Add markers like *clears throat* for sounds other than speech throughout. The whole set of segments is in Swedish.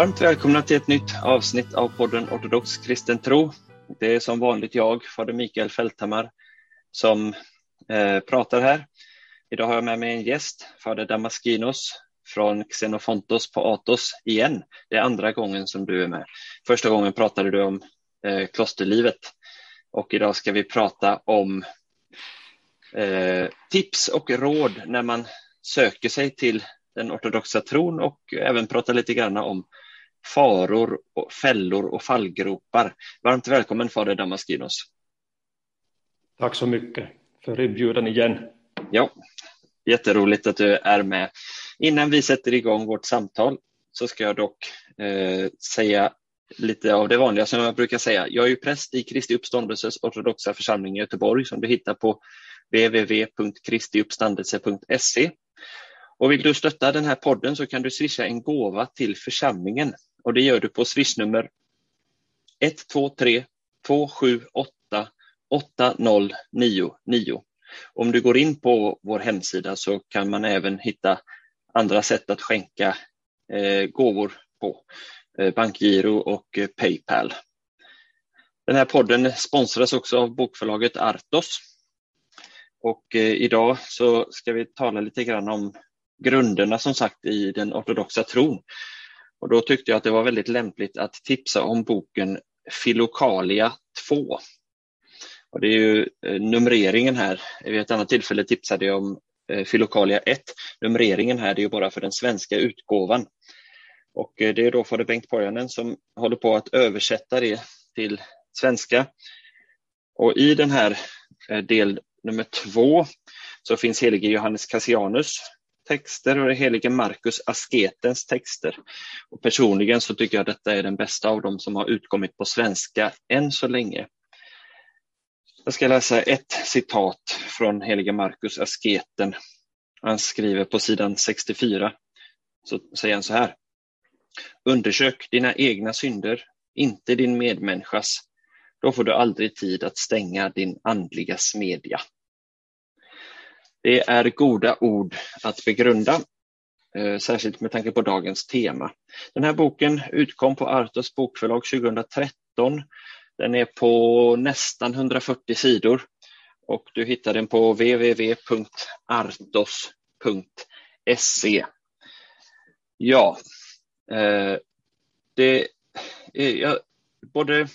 Varmt välkomna till ett nytt avsnitt av podden Ortodox kristen tro. Det är som vanligt jag, fader Mikael Fälthammar, som eh, pratar här. Idag har jag med mig en gäst, fader Damaskinos från Xenofontos på Atos igen. Det är andra gången som du är med. Första gången pratade du om eh, klosterlivet och idag ska vi prata om eh, tips och råd när man söker sig till den ortodoxa tron och även prata lite grann om faror, och fällor och fallgropar. Varmt välkommen Fader Damaskinos. Tack så mycket för inbjudan igen. Ja, jätteroligt att du är med. Innan vi sätter igång vårt samtal så ska jag dock eh, säga lite av det vanliga som jag brukar säga. Jag är ju präst i Kristi uppståndelses ortodoxa församling i Göteborg som du hittar på www.kristiuppstandelse.se. Och vill du stötta den här podden så kan du swisha en gåva till församlingen och det gör du på swishnummer 123 278 8099. Om du går in på vår hemsida så kan man även hitta andra sätt att skänka eh, gåvor på, eh, bankgiro och eh, Paypal. Den här podden sponsras också av bokförlaget Artos. Och eh, idag så ska vi tala lite grann om grunderna som sagt i den ortodoxa tron. Och då tyckte jag att det var väldigt lämpligt att tipsa om boken Filokalia 2. Och det är ju eh, numreringen här. Vid ett annat tillfälle tipsade jag om eh, Filokalia 1. Numreringen här är ju bara för den svenska utgåvan. Och eh, det är då fader Bengt Pojanen som håller på att översätta det till svenska. Och i den här del nummer två så finns helige Johannes Cassianus texter och det helige Markus Asketens texter. Och personligen så tycker jag detta är den bästa av dem som har utkommit på svenska än så länge. Jag ska läsa ett citat från helige Markus Asketen. Han skriver på sidan 64, så säger han så här. Undersök dina egna synder, inte din medmänniskas. Då får du aldrig tid att stänga din andliga smedja. Det är goda ord att begrunda, eh, särskilt med tanke på dagens tema. Den här boken utkom på Artos bokförlag 2013. Den är på nästan 140 sidor och du hittar den på www.artos.se. Ja, eh, det är, både,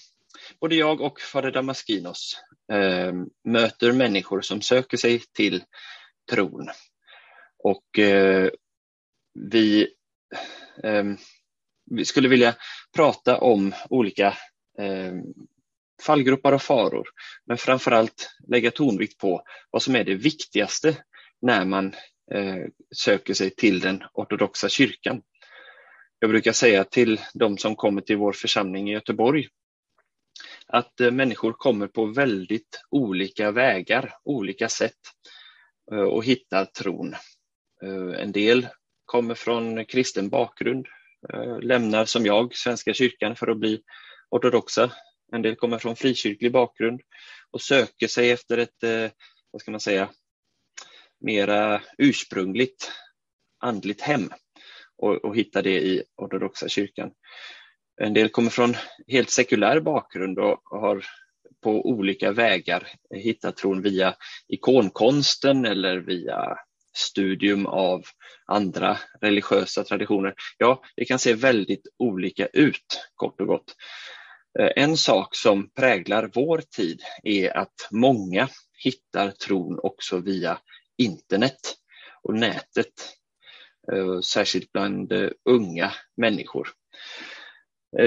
både jag och fader Damaskinos eh, möter människor som söker sig till tron. Och eh, vi, eh, vi skulle vilja prata om olika eh, fallgropar och faror, men framför allt lägga tonvikt på vad som är det viktigaste när man eh, söker sig till den ortodoxa kyrkan. Jag brukar säga till de som kommer till vår församling i Göteborg att eh, människor kommer på väldigt olika vägar, olika sätt Eh, och hittar tron. Eh, en del kommer från kristen bakgrund, eh, lämnar som jag Svenska kyrkan för att bli ortodoxa. En del kommer från frikyrklig bakgrund och söker sig efter ett, vad ska man säga, mera ursprungligt andligt hem och, och hittar det i ortodoxa kyrkan. En del kommer från helt sekulär bakgrund och har på olika vägar eh, hittat tron via ikonkonsten eller via studium av andra religiösa traditioner. Ja, det kan se väldigt olika ut, kort och gott. Eh, en sak som präglar vår tid är att många hittar tron också via internet och nätet, eh, särskilt bland unga människor.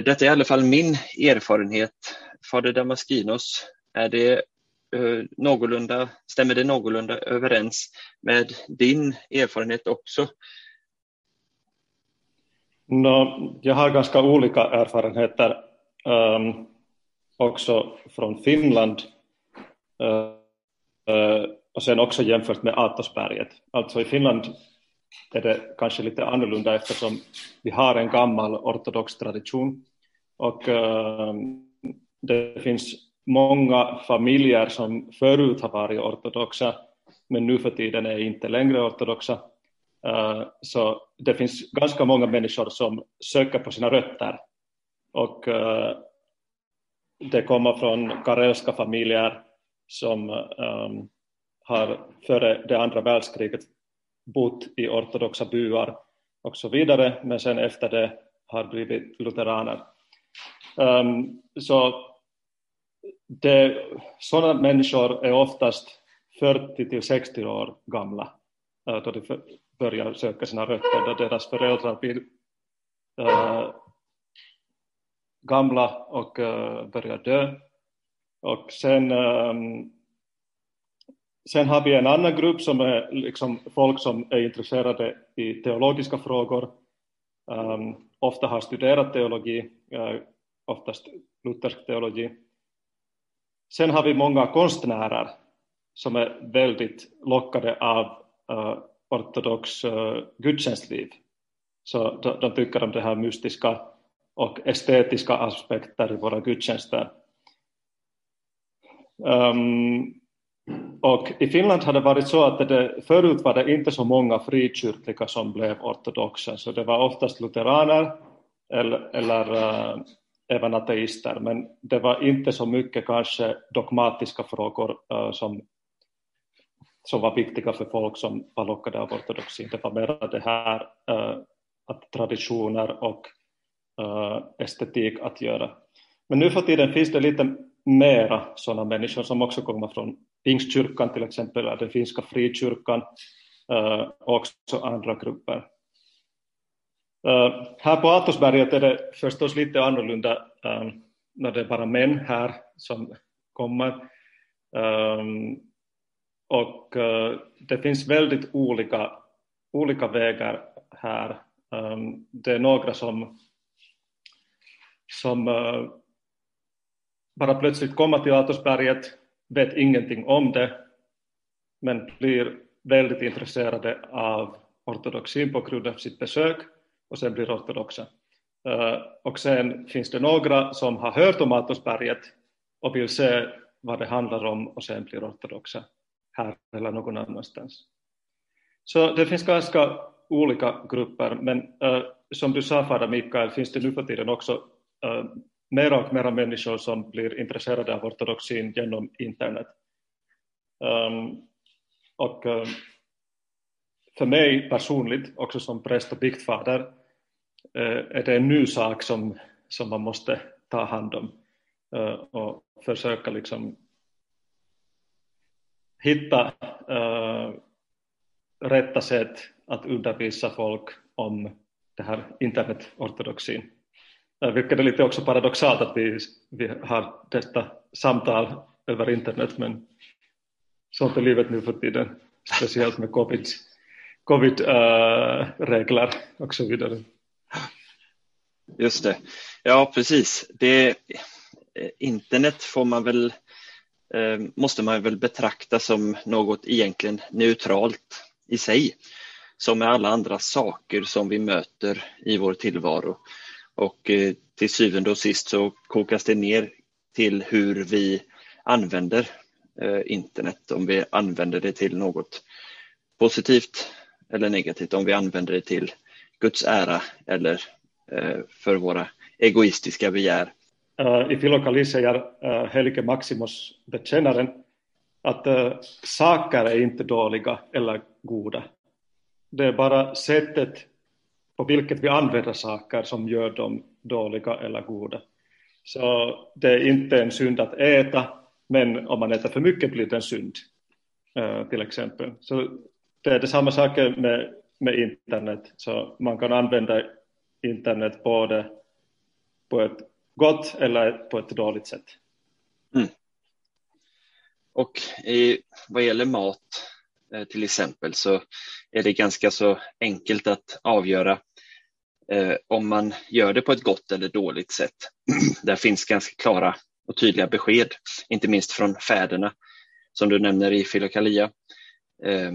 Detta är i alla fall min erfarenhet. Fader Damaskinos, är det eh, någorlunda, stämmer det någorlunda överens med din erfarenhet också? No, jag har ganska olika erfarenheter um, också från Finland uh, uh, och sen också jämfört med Atosberget. Alltså i Finland är det kanske lite annorlunda eftersom vi har en gammal ortodox tradition och um, det finns många familjer som förut har varit ortodoxa men nu för tiden är inte längre ortodoxa. Uh, så det finns ganska många människor som söker på sina rötter och uh, det kommer från karelska familjer som um, har före det andra världskriget bott i ortodoxa byar och så vidare, men sen efter det har blivit lutheraner. Um, så det, sådana människor är oftast 40 till 60 år gamla eh, då de börjar söka sina rötter, då deras föräldrar blir äh, eh, gamla och äh, börjar dö. Och sen, äh, sen har vi en annan grupp som är liksom folk som är intresserade i teologiska frågor, ehm, ofta har studerat teologi, oftast luthersk teologi. Sen har vi många konstnärer som är väldigt lockade av uh, ortodox uh, gudstjänstliv. Så de, de tycker om det här mystiska och estetiska aspekter i våra gudstjänster. Um, och i Finland har det varit så att det, förut var det inte så många frikyrkliga som blev ortodoxa, så det var oftast lutheraner eller, eller uh, även ateister, men det var inte så mycket kanske dogmatiska frågor uh, som, som var viktiga för folk som var lockade av ortodoxin. Det var mer det här uh, att traditioner och uh, estetik att göra. Men nu för tiden finns det lite mera sådana människor som också kommer från Pingstkyrkan till exempel, eller den finska frikyrkan uh, och också andra grupper. Uh, här på Atosberget är det förstås lite annorlunda um, när det är bara män här som kommer. Um, och uh, det finns väldigt olika, olika vägar här. Um, det är några som som uh, bara plötsligt kommer till Atosberget, vet ingenting om det, men blir väldigt intresserade av ortodoxin på grund av sitt besök och sen blir ortodoxa. Eh, och sen finns det några som har hört om Atosberget och vill se vad det handlar om och sen blir ortodoxa här eller någon annanstans. Så det finns ganska olika grupper, men uh, som du sa Fader Mikael finns det nu för tiden också eh, uh, mera och mera människor som blir intresserade av ortodoxin genom internet. Um, och um, för mig personligt, också som präst och biktfader, uh, Eh, är det en ny sak som, som man måste ta hand om uh, och försöka liksom hitta uh, rätta sätt att undervisa folk om det här internetortodoxin. Vilket är lite också paradoxalt att vi, vi har detta samtal över internet, men sånt är livet nu för tiden, speciellt med covid, covid, uh, och så vidare. Just det. Ja, precis. Det, eh, internet får man väl, eh, måste man väl betrakta som något egentligen neutralt i sig, som med alla andra saker som vi möter i vår tillvaro. Och eh, till syvende och sist så kokas det ner till hur vi använder eh, internet, om vi använder det till något positivt eller negativt, om vi använder det till Guds ära eller Eh, för våra egoistiska begär. Eh, I Filokali säger eh, helige Maximus, bekännaren, att saker är inte dåliga eller goda. Det är bara sättet på vilket vi använder saker som gör dem dåliga eller goda. Så det är inte en synd att äta, men om man äter för mycket blir det en synd, till exempel. Så det är samma sak med, med internet, så man kan använda internet både på ett gott eller på ett dåligt sätt. Mm. Och i, vad gäller mat eh, till exempel så är det ganska så enkelt att avgöra eh, om man gör det på ett gott eller dåligt sätt. *clears throat* Där finns ganska klara och tydliga besked, inte minst från fäderna som du nämner i Filokalia. Eh,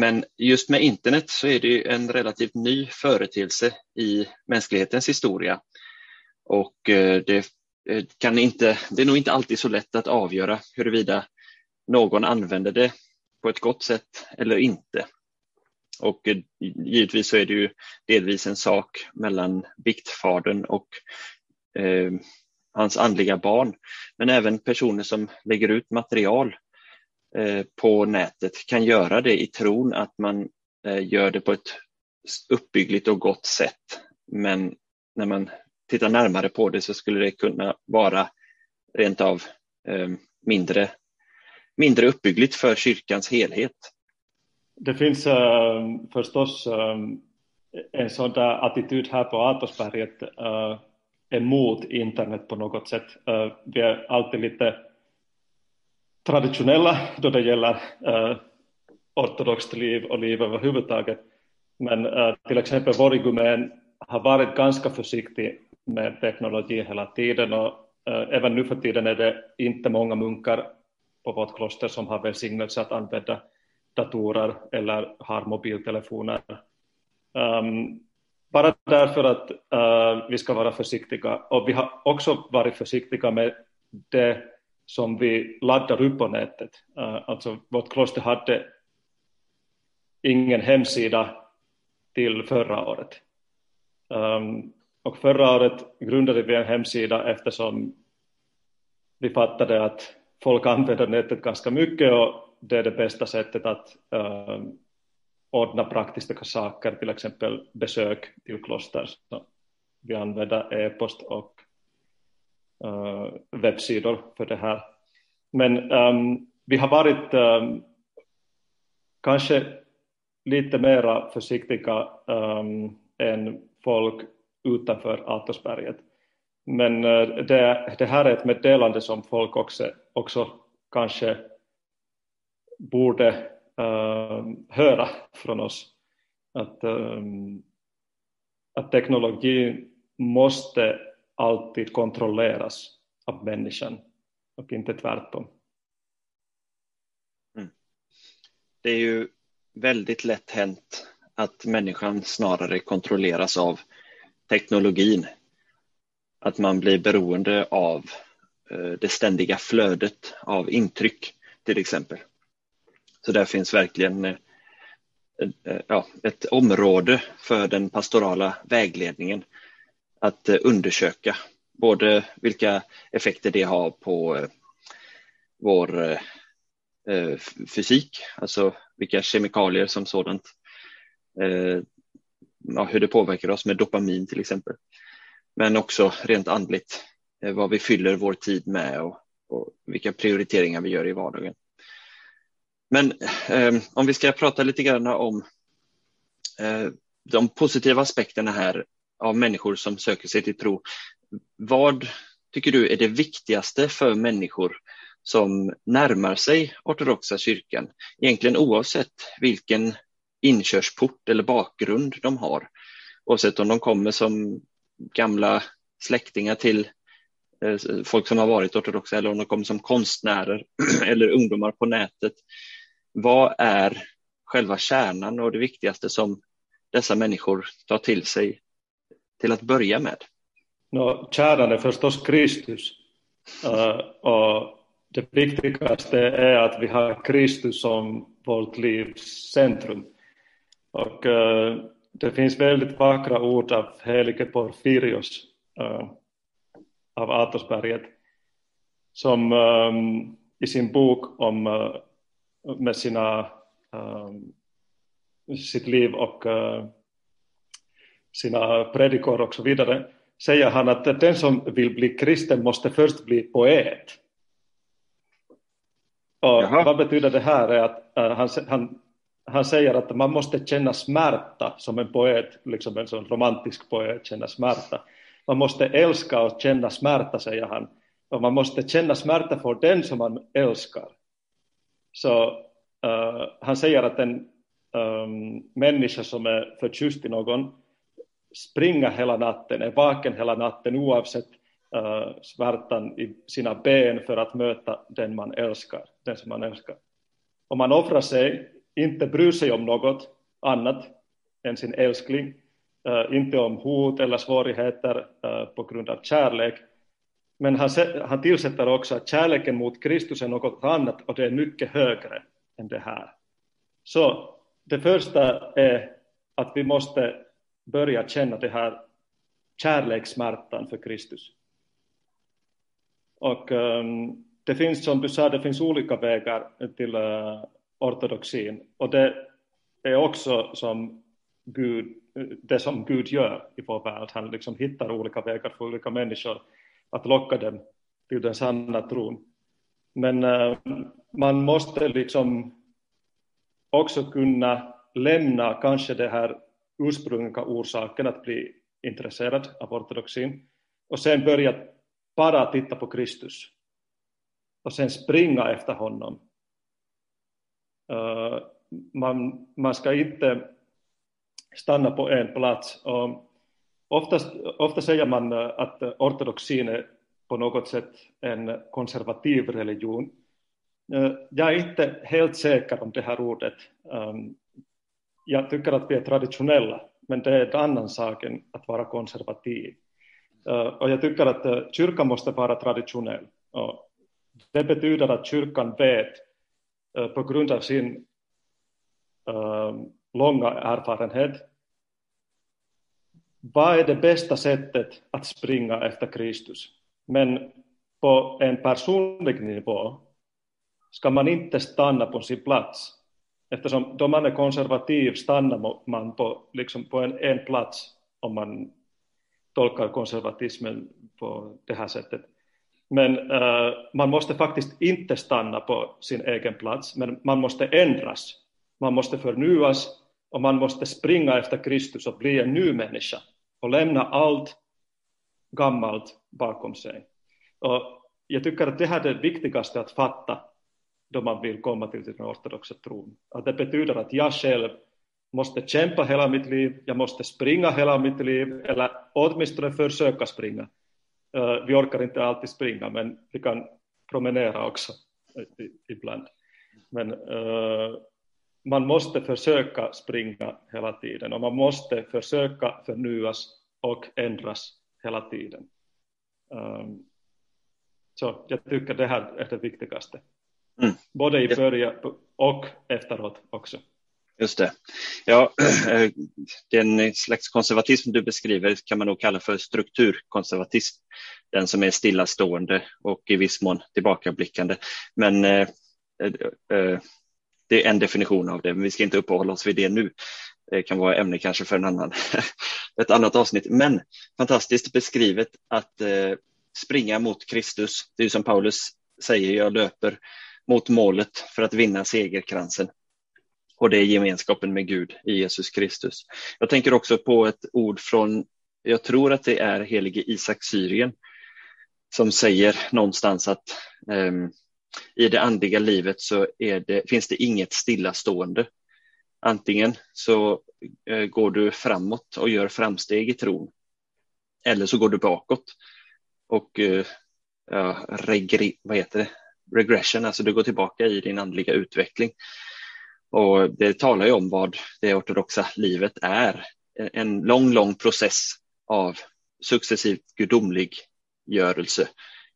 men just med internet så är det en relativt ny företeelse i mänsklighetens historia och eh, det, eh, kan inte, det är nog inte alltid så lätt att avgöra huruvida någon använder det på ett gott sätt eller inte. Och eh, givetvis så är det ju delvis en sak mellan biktfadern och eh, hans andliga barn, men även personer som lägger ut material Eh, på nätet kan göra det i tron att man eh, gör det på ett uppbyggligt och gott sätt. Men när man tittar närmare på det så skulle det kunna vara rent av eh, mindre, mindre uppbyggligt för kyrkans helhet. Det finns äh, förstås äh, en sån där attityd här på Atosberget äh, emot internet på något sätt. Äh, vi är alltid lite traditionella då det gäller äh, ortodoxt liv och liv överhuvudtaget. Men äh, till exempel Vorigumén har varit ganska försiktig med teknologi hela tiden och äh, även nu för tiden är det inte många munkar på vårt kloster som har välsignelse att använda datorer eller har mobiltelefoner. Um, bara därför att uh, vi ska vara försiktiga och vi har också varit försiktiga med det som vi laddar upp på nätet. Uh, alltså vårt kloster hade ingen hemsida till förra året. Um, och förra året grundade vi en hemsida eftersom vi fattade att folk använder nätet ganska mycket och det är det bästa sättet att uh, ordna praktiska saker, till exempel besök till kloster. Så vi använder e-post och uh, webbsidor för det här. Men um, vi har varit um, kanske lite mera försiktiga um, än folk utanför Atosberget. Men uh, det, det, här är ett meddelande som folk också, också kanske borde uh, höra från oss. Att, um, att teknologi måste alltid kontrolleras av människan och inte tvärtom. Mm. Det är ju väldigt lätt hänt att människan snarare kontrolleras av teknologin. Att man blir beroende av eh, det ständiga flödet av intryck till exempel. Så där finns verkligen eh, eh, ja, ett område för den pastorala vägledningen att eh, undersöka både vilka effekter det har på eh, vår eh, fysik, alltså vilka kemikalier som sådant, ja, hur det påverkar oss med dopamin till exempel. Men också rent andligt, vad vi fyller vår tid med och, och vilka prioriteringar vi gör i vardagen. Men eh, om vi ska prata lite grann om eh, de positiva aspekterna här av människor som söker sig till tro. Vad tycker du är det viktigaste för människor som närmar sig ortodoxa kyrkan? Egentligen oavsett vilken inkörsport eller bakgrund de har. Oavsett om de kommer som gamla släktingar till eh, folk som har varit ortodoxa eller om de kommer som konstnärer *clears throat* eller ungdomar på nätet vad är själva kärnan och det viktigaste som dessa människor tar till sig till att börja med? No, kärnan är förstås Kristus. Uh, och det viktigaste är att vi har Kristus som vårt livs centrum. Och uh, det finns väldigt vackra ord av helige Porfirios uh, av Atosberget som um, i sin bok om med sina, um, sitt liv och uh, sina predikor och så vidare säger han att den som vill bli kristen måste först bli poet. Och vad betyder det här? Är att, uh, han, han, han säger att man måste känna smärta som en poet, liksom en sån romantisk poet känner smärta. Man måste älska och känna smärta, säger han. Och man måste känna smärta för den som man älskar. Så uh, han säger att en um, människa som är förtjust i någon springa hela natten, är vaken hela natten oavsett uh, svärtan i sina ben för att möta den man älskar, den som man älskar. Om man offrar sig, inte bryr sig om något annat än sin älskling, uh, inte om hot eller svårigheter uh, på grund av kärlek, men han, han tillsätter också att kärleken mot Kristus är något annat och det är mycket högre än det här. Så det första är att vi måste börja känna det här kärlekssmärtan för Kristus. Och um, det finns, som du sa, det finns olika vägar till uh, ortodoxin. Och det är också som Gud, det som Gud gör i vår värld. Han liksom hittar olika vägar för olika människor att locka dem till den sanna tron. Men uh, man måste liksom också kunna lämna kanske det här ursprungliga orsaken att bli intresserad av ortodoxin och sen börja bara titta på Kristus och sen springa efter honom. Uh, man, man ska inte stanna på en plats. Och oftast, ofta säger man eh, att ortodoxin är på något sätt en konservativ religion. Uh, jag är inte helt säker om det här ordet. Ehm, jag tycker att vi är traditionella, men det är en annan sak än att vara konservativ. Uh, och jag tycker att uh, kyrkan måste vara traditionell. Och det betyder att kyrkan vet, uh, på grund av sin långa erfarenhet, vad är det bästa sättet att springa efter Kristus? Men på en personlig nivå ska man inte stanna på sin plats eftersom då man är konservativ stannar man på, liksom på en, en plats om man tolkar konservatismen på det här sättet. Men uh, man måste faktiskt inte stanna på sin egen plats, men man måste ändras. Man måste förnyas och man måste springa efter Kristus och bli en ny människa och lämna allt gammalt bakom sig. Och jag tycker att det här är det viktigaste att fatta då man vill komma till den ortodoxa tron. Att det betyder att jag själv måste kämpa hela mitt liv, jag måste springa hela mitt liv, eller åtminstone försöka springa. Eh, vi orkar inte alltid springa, men vi kan promenera också eh, ibland. Men uh, man måste försöka springa hela tiden och man måste försöka förnyas och ändras hela tiden. Um, så jag tycker det här är det viktigaste. Mm. Både i början och efteråt också. Just det. Ja, den slags konservatism du beskriver kan man nog kalla för strukturkonservatism. Den som är stillastående och i viss mån tillbakablickande. Men eh, eh, det är en definition av det, men vi ska inte uppehålla oss vid det nu. Det kan vara ämne kanske för en annan, *laughs* ett annat avsnitt. Men fantastiskt beskrivet att eh, springa mot Kristus. Det är som Paulus säger, jag löper mot målet för att vinna segerkransen. Och det är gemenskapen med Gud i Jesus Kristus. Jag tänker också på ett ord från, jag tror att det är helige Isak Syrien, som säger någonstans att um, i det andliga livet så det, finns det inget stillastående. Antingen så uh, går du framåt och gör framsteg i tron, eller så går du bakåt och eh, uh, uh, regri, vad heter det? Regression, alltså du går tillbaka i din andliga utveckling. Och det talar ju om vad det ortodoxa livet är. En lång, lång process av successivt gudomlig görelse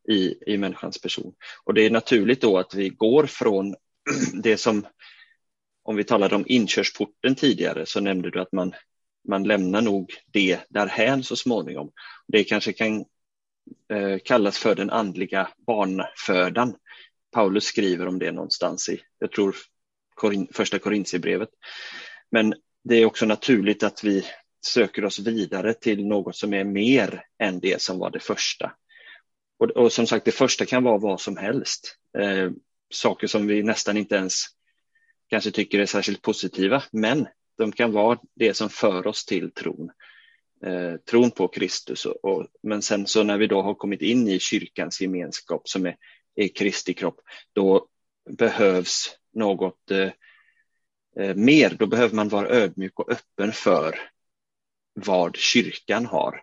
i, i människans person. Och det är naturligt då att vi går från *clears throat* det som, om vi talade om inkörsporten tidigare, så nämnde du att man, man lämnar nog det därhän så småningom. Det kanske kan Eh, kallas för den andliga barnfödan. Paulus skriver om det någonstans i, jag tror, första Korintierbrevet. Men det är också naturligt att vi söker oss vidare till något som är mer än det som var det första. Och, och som sagt, det första kan vara vad som helst. Eh, saker som vi nästan inte ens kanske tycker är särskilt positiva, men de kan vara det som för oss till tron. Eh, tron på Kristus. Och, och, men sen så när vi då har kommit in i kyrkans gemenskap som är är Kristi kropp, då behövs något eh, eh, mer. Då behöver man vara ödmjuk och öppen för vad kyrkan har.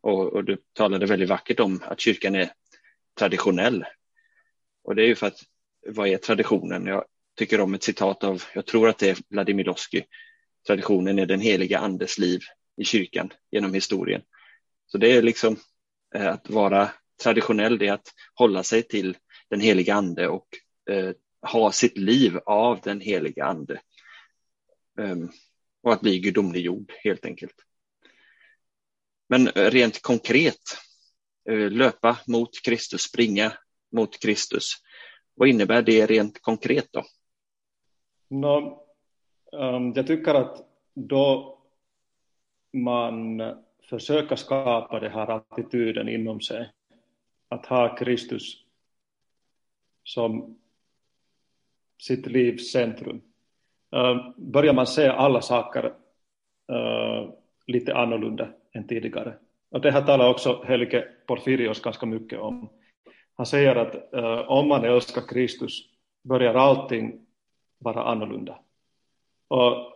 Och, och du talade väldigt vackert om att kyrkan är traditionell. Och det är ju för att, vad är traditionen? Jag tycker om ett citat av, jag tror att det är Vladimir Losky, traditionen är den heliga andes liv i kyrkan genom historien. Så det är liksom eh, att vara traditionell, det är att hålla sig till den heliga ande och eh, ha sitt liv av den heliga ande. um, och att bli gudomliggjord helt enkelt. Men eh, rent konkret, eh, löpa mot Kristus, springa mot Kristus. Vad innebär det rent konkret då? No, um, jag tycker att då man försöker skapa den här attityden inom sig, att ha Kristus som sitt livs centrum, eh, börjar man se alla saker eh, lite annorlunda än tidigare. Och det här talar också Helge Porfirios ganska mycket om. Han säger att uh, om man älskar Kristus börjar allting vara annorlunda. Och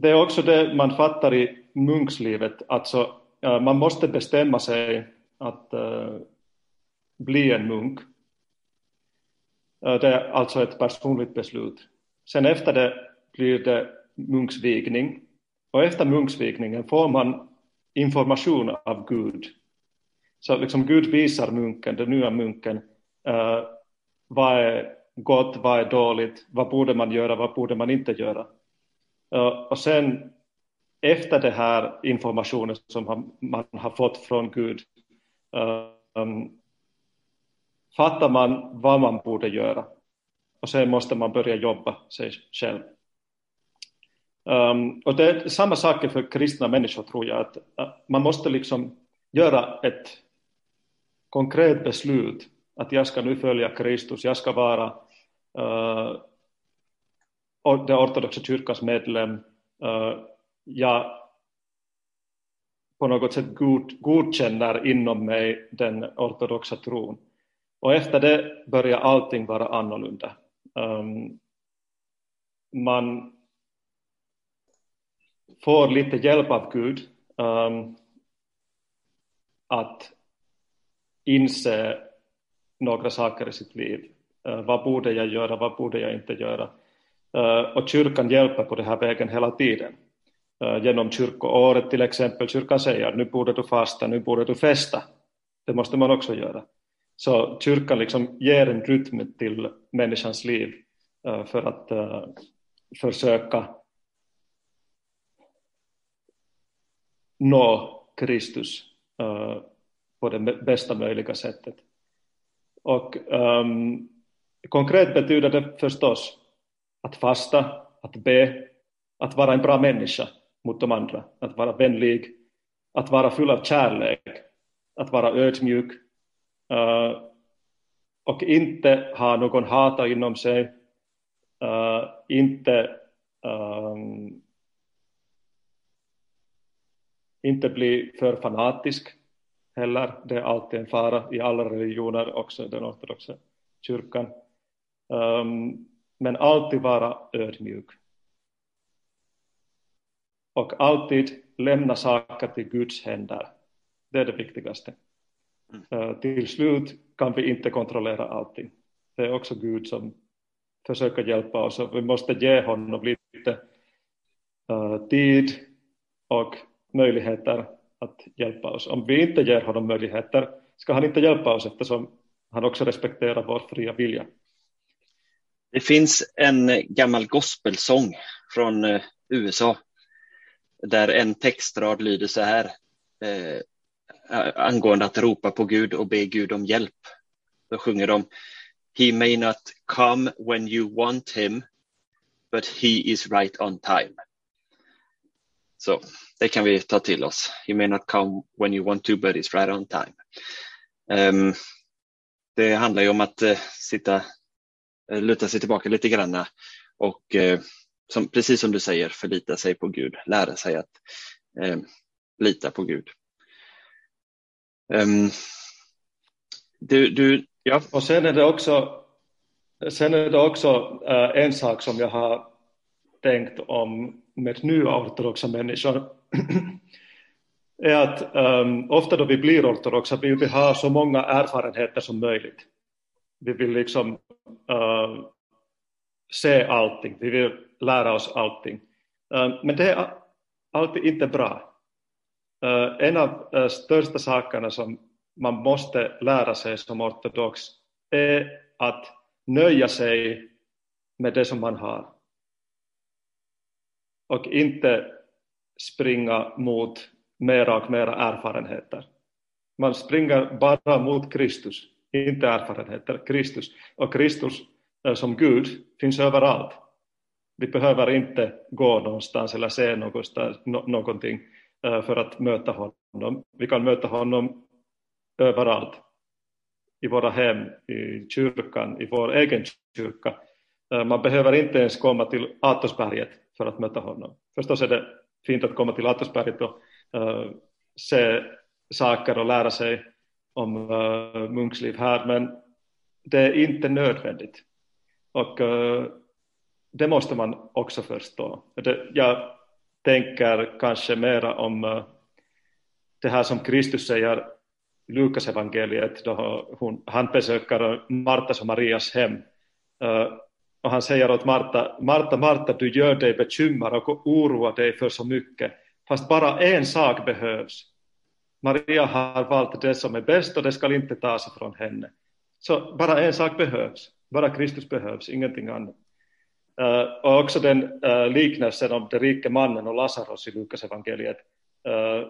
det är också det man fattar i munkslivet, alltså eh, man måste bestämma sig att uh, bli en munk. Eh, det är alltså ett personligt beslut. Sen efter det blir det munksvigning och efter munksvigningen får man information av Gud så liksom Gud visar munken, den nya munken, uh, vad är gott, vad är dåligt, vad borde man göra, vad borde man inte göra. Eh, och sen efter den här informationen som man har fått från Gud eh, um, fattar man vad man borde göra. Och sen måste man börja jobba sig själv. Um, och det är samma sak för kristna människor tror jag, att, man måste liksom göra ett konkret beslut att jag ska nu följa Kristus, jag ska vara uh, den ortodoxa kyrkans medlem, uh, jag på något sätt god, godkänner inom mig den ortodoxa tron. Och efter det börjar allting vara annorlunda. Um, man får lite hjälp av Gud um, att inse några saker i sitt liv. Uh, vad borde jag göra, vad borde jag inte göra? Och kyrkan hjälper på den här vägen hela tiden. Genom kyrkoåret till exempel, kyrkan säger nu borde du fasta, nu borde du festa. Det måste man också göra. Så kyrkan liksom ger en rytm till människans liv för att försöka nå Kristus på det bästa möjliga sättet. Och um, konkret betyder det förstås att fasta, att be, att vara en bra människa mot de andra, att vara vänlig, att vara full av kärlek, att vara ödmjuk uh, och inte ha någon hata inom sig, uh, inte um, inte bli för fanatisk heller. Det är alltid en fara i alla religioner, också den ortodoxa kyrkan. Um, men alltid vara ödmjuk. Och alltid lämna saker till Guds händer. Det är det viktigaste. Uh, till slut kan vi inte kontrollera allting. Det är också Gud som försöker hjälpa oss och vi måste ge honom lite uh, tid och möjligheter att hjälpa oss. Om vi inte ger honom möjligheter ska han inte hjälpa oss eftersom han också respekterar vår fria vilja. Det finns en gammal gospelsång från eh, USA där en textrad lyder så här eh, angående att ropa på Gud och be Gud om hjälp. Då sjunger de He may not come when you want him but he is right on time. Så det kan vi ta till oss. He may not come when you want to, but it's right on time. Um, det handlar ju om att uh, sitta, Eh, luta sig tillbaka lite grann och eh, som, precis som du säger, förlita sig på Gud, lära sig att eh, lita på Gud. Um, du, du, ja. Och sen är det också, sen är det också en sak som jag har tänkt om med nya ortodoxa människor *clears throat* är att um, ofta då vi blir ortodoxa vill vi ha så många erfarenheter som möjligt. Vi vill liksom uh, se allting, vi vill lära oss allting. Uh, men det är alltid inte bra. Uh, en av uh, största sakerna som man måste lära sig som ortodox är att nöja sig med det som man har. och inte springa mot mera och mera erfarenheter. Man springer bara mot Kristus, inte erfarenheter, Kristus. Och Kristus eh, som Gud finns överallt. Vi behöver inte gå någonstans eller se någonstans, någonting eh, för att möta honom. Vi kan möta honom överallt. I våra hem, i kyrkan, i vår egen kyrka. Eh, man behöver inte ens komma till Atosberget för att möta honom. Förstås är det fint att komma till Atosberget och se saker och lära sig om eh, uh, munksliv här, men det är inte nödvändigt. Och uh, det måste man också förstå. Det, jag tänker kanske mera om uh, det här som Kristus säger i Lukas evangeliet då hon, han besöker Martas och Marias hem. Uh, och han säger åt Marta, Marta, Marta, du gör dig bekymrad och oroar dig för så mycket, fast bara en sak behövs. Maria har valt det som är bäst och det ska inte tas ifrån henne. Så bara en sak behövs, bara Kristus behövs, ingenting annat. Uh, och också den uh, liknelsen om den rike mannen och Lazarus i Lukas evangeliet. Uh,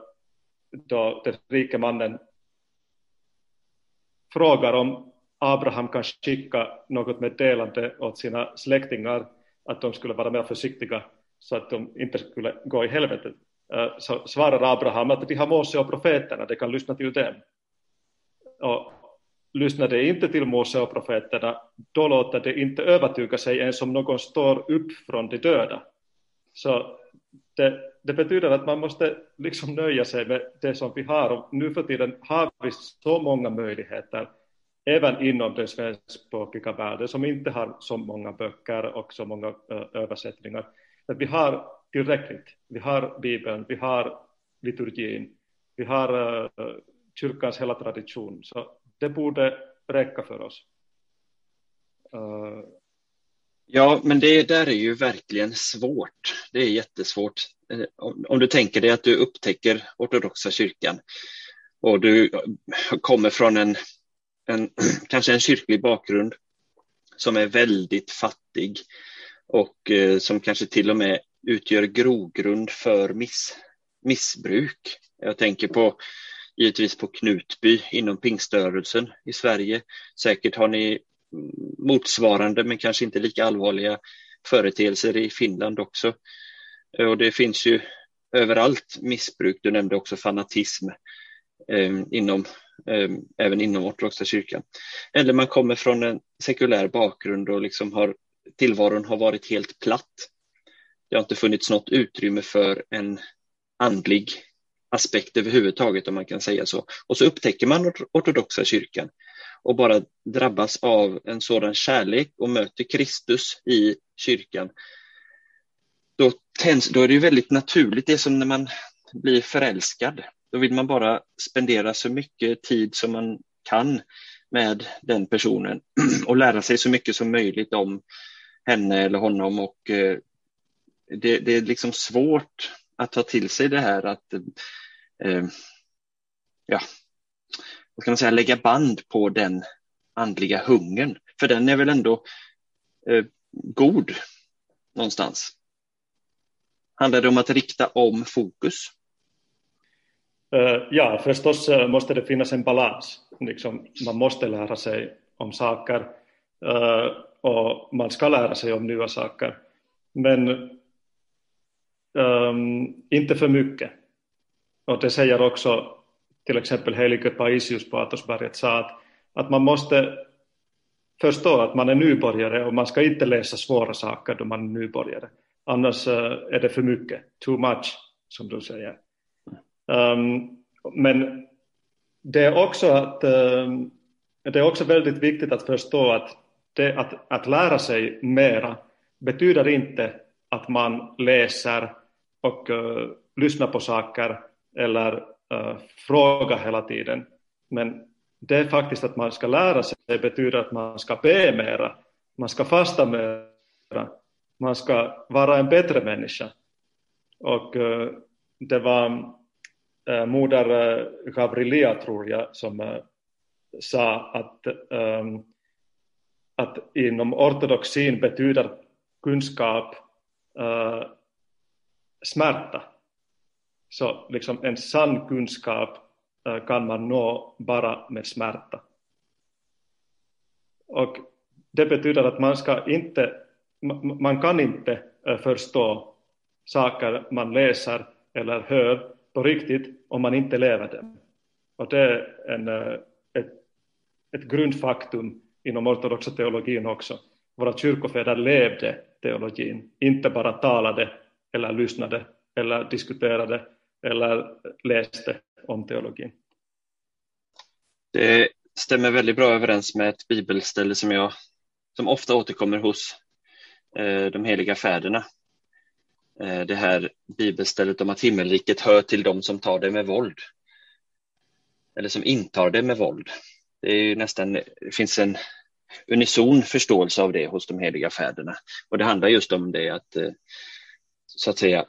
då den rike mannen frågar om Abraham kan skicka något meddelande åt sina släktingar att de skulle vara mer försiktiga så att de inte skulle gå i helvetet. Så svarar Abraham att de har Mose och profeterna, de kan lyssna till dem. Och lyssnar de inte till Mose och profeterna, då låter de inte övertyga sig ens om någon står upp från de döda. Så det, det, betyder att man måste liksom nöja sig med det som vi har och nu för tiden har vi så många möjligheter även inom den svenskspråkiga världen som inte har så många böcker och så många översättningar. Att vi har tillräckligt. Vi har Bibeln, vi har liturgin, vi har uh, kyrkans hela tradition. Så det borde räcka för oss. Uh, ja, men det där är ju verkligen svårt. Det är jättesvårt. Eh, om, om du tänker dig att du upptäcker ortodoxa kyrkan och du kommer från en en, *clears throat* kanske en kyrklig bakgrund som är väldigt fattig och eh, som kanske till och med utgör grogrund för miss, missbruk. Jag tänker på givetvis på Knutby inom pingströrelsen i Sverige. Säkert har ni motsvarande men kanske inte lika allvarliga företeelser i Finland också. Och det finns ju överallt missbruk. Du nämnde också fanatism eh, inom ehm, även inom ortodoxa kyrkan. Eller man kommer från en sekulär bakgrund och liksom har, tillvaron har varit helt platt. Det har inte funnits något utrymme för en andlig aspekt överhuvudtaget om man kan säga så. Och så upptäcker man ortodoxa kyrkan och bara drabbas av en sådan kärlek och möter Kristus i kyrkan. Då, tänds, då är det ju väldigt naturligt, det är som när man blir förälskad. Då vill man bara spendera så mycket tid som man kan med den personen *clears throat* och lära sig så mycket som möjligt om henne eller honom och eh, det, det är liksom svårt att ta till sig det här att eh, ja, vad ska man säga, lägga band på den andliga hungern. För den är väl ändå eh, god någonstans. Handlar det om att rikta om fokus? Uh, ja, förstås uh, måste det finnas en balans. Liksom, man måste lära sig om saker uh, och man ska lära sig om nya saker. Men um, inte för mycket. Och det säger också till exempel helige Paisius på Atosberget sa att, att man måste förstå att man är nybörjare och man ska inte läsa svåra saker då man är nybörjare. Annars eh, är det för mycket, too much, som du säger. Um, men det är också att um, det är också väldigt viktigt att förstå att, det, att, att lära sig mera betyder inte att man läser och uh, lyssna på saker eller uh, fråga hela tiden. Men det är faktiskt att man ska lära sig betyder att man ska be mera, man ska fasta mera, man ska vara en bättre människa. Och uh, det var uh, moder uh, Gavrilia, tror jag, som sa att, um, att inom ortodoxin betyder kunskap smärta. Så liksom en sann kunskap eh, kan man nå bara med smärta. Och det betyder att man ska inte, man kan inte eh, förstå saker man läser eller hör på riktigt om man inte lever dem. Och det är en, eh, ett, ett grundfaktum inom ortodoxa teologin också. Våra kyrkofäder levde teologin, inte bara talade eller lyssnade eller diskuterade eller läste om teologin. Det stämmer väldigt bra överens med ett bibelställe som jag som ofta återkommer hos eh, de heliga fäderna. Eh, det här bibelstället om att himmelriket hör till dem som tar det med våld. Eller som intar det med våld. Det är nästan, det finns en unison förståelse av det hos de heliga fäderna. Och det handlar just om det att eh, så att säga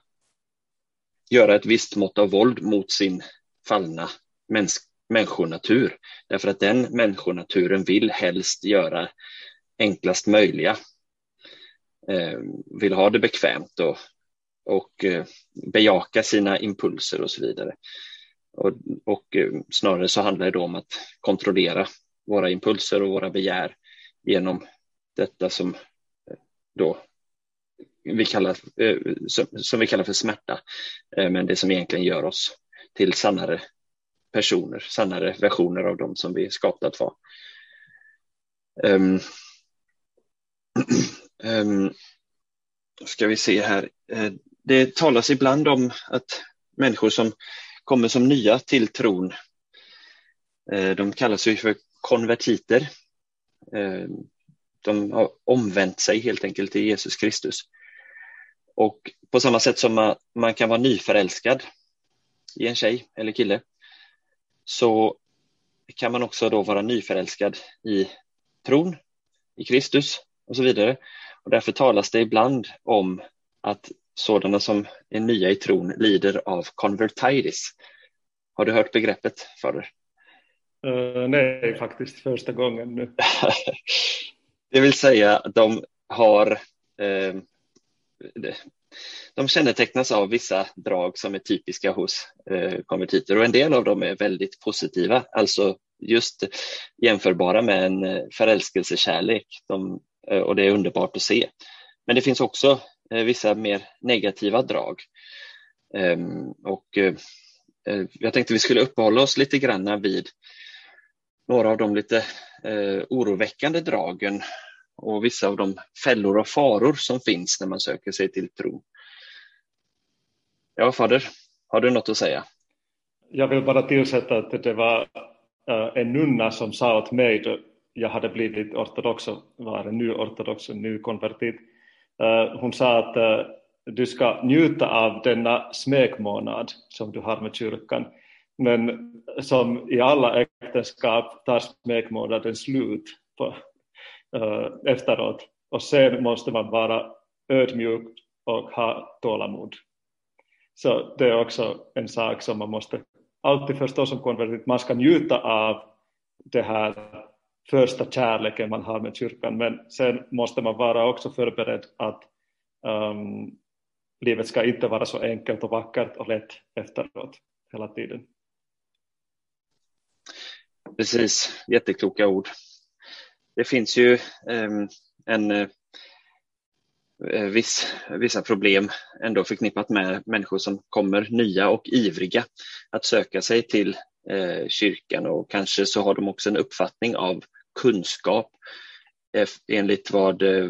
göra ett visst mått av våld mot sin fallna mäns människonatur. Därför att den människonaturen vill helst göra enklast möjliga. Eh, vill ha det bekvämt och, och eh, bejaka sina impulser och så vidare. Och, och eh, snarare så handlar det då om att kontrollera våra impulser och våra begär genom detta som eh, då vi kallar, eh, som, vi kallar för smärta, eh, men det som egentligen gör oss till sannare personer, sannare versioner av dem som vi är skapta att vara. Um, um, *clears throat* ska vi se här. Eh, det talas ibland om att människor som kommer som nya till tron, de kallas ju för konvertiter. Ehm, de har omvänt sig helt enkelt till Jesus Kristus. Och på samma sätt som man, man kan vara nyförälskad i en tjej eller kille så kan man också då vara nyförälskad i tron, i Kristus och så vidare. Och därför talas det ibland om att sådana som är nya i tron lider av convertitis. Har du hört begreppet förr? Uh, nej, faktiskt första gången nu. *laughs* det vill säga, de har eh, de kännetecknas av vissa drag som är typiska hos eh, konvertiter och en del av dem är väldigt positiva, alltså just jämförbara med en eh, förälskelsekärlek de, eh, och det är underbart att se. Men det finns också vissa mer negativa drag. Ehm, och jag tänkte vi skulle uppehålla oss lite grann vid några av de lite oroväckande dragen och vissa av de fällor och faror som finns när man söker sig till tro. Ja, fader, har du något att säga? Jag vill bara tillsätta att det var eh, en nunna som sa åt mig då jag hade blivit ortodox och var en ny ortodox, en ny konvertit. Eh, hon sa att eh, du ska njuta av denna smekmånad som du har med kyrkan men som i alla äktenskap tar smekmånaden slut på, uh, efteråt. Och sen måste man vara ödmjuk och ha tålamod. Så det är också en sak som man måste alltid förstå som konvertit. Man ska njuta av det här första kärleken man har med kyrkan, men sen måste man vara också förberedd att um, livet ska inte vara så enkelt och vackert och lätt efteråt hela tiden. Precis, jättekloka ord. Det finns ju ehm, en eh, eh, viss, vissa problem ändå förknippat med människor som kommer nya och ivriga att söka sig till eh, kyrkan och kanske så har de också en uppfattning av kunskap eh, enligt vad eh,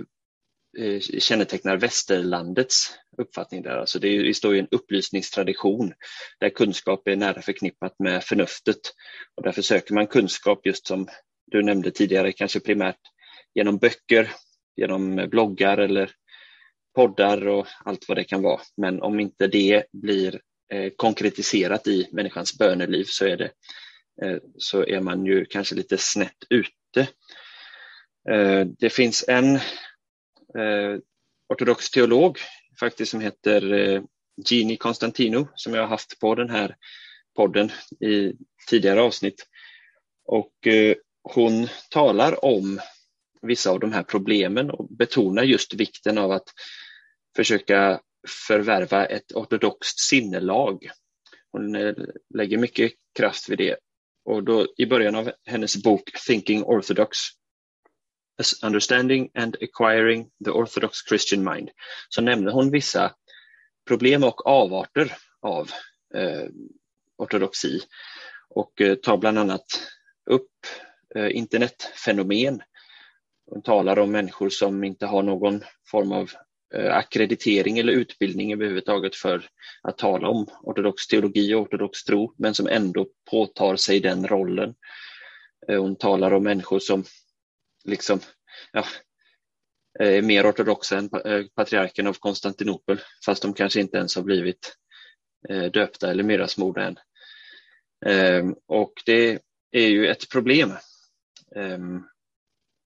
eh, kännetecknar västerlandets uppfattning där. Alltså det, är, det står ju en upplysningstradition där kunskap är nära förknippat med förnuftet. Och därför söker man kunskap just som du nämnde tidigare, kanske primärt genom böcker, genom bloggar eller poddar och allt vad det kan vara. Men om inte det blir eh, konkretiserat i människans böneliv så är, det, eh, så är man ju kanske lite snett ute. Eh, det finns en eh, ortodox teolog faktiskt som heter eh, Gini Konstantino som jag har haft på den här podden i tidigare avsnitt. Och eh, hon talar om vissa av de här problemen och betonar just vikten av att försöka förvärva ett ortodoxt sinnelag. Hon eh, lägger mycket kraft vid det. Och då i början av hennes bok Thinking Orthodox Understanding and Acquiring the Orthodox Christian Mind så nämner hon vissa problem och avarter av eh, ortodoxi och eh, tar bland annat upp Eh, internetfenomen. Hon talar om människor som inte har någon form av eh, akkreditering eller utbildning överhuvudtaget för att tala om ortodox teologi och ortodox tro, men som ändå påtar sig den rollen. Eh, hon talar om människor som liksom ja, eh, är mer ortodoxa än eh, patriarken av Konstantinopel, fast de kanske inte ens har blivit döpta eller middagsmorda än. Ehm, och det är ju ett problem. Um,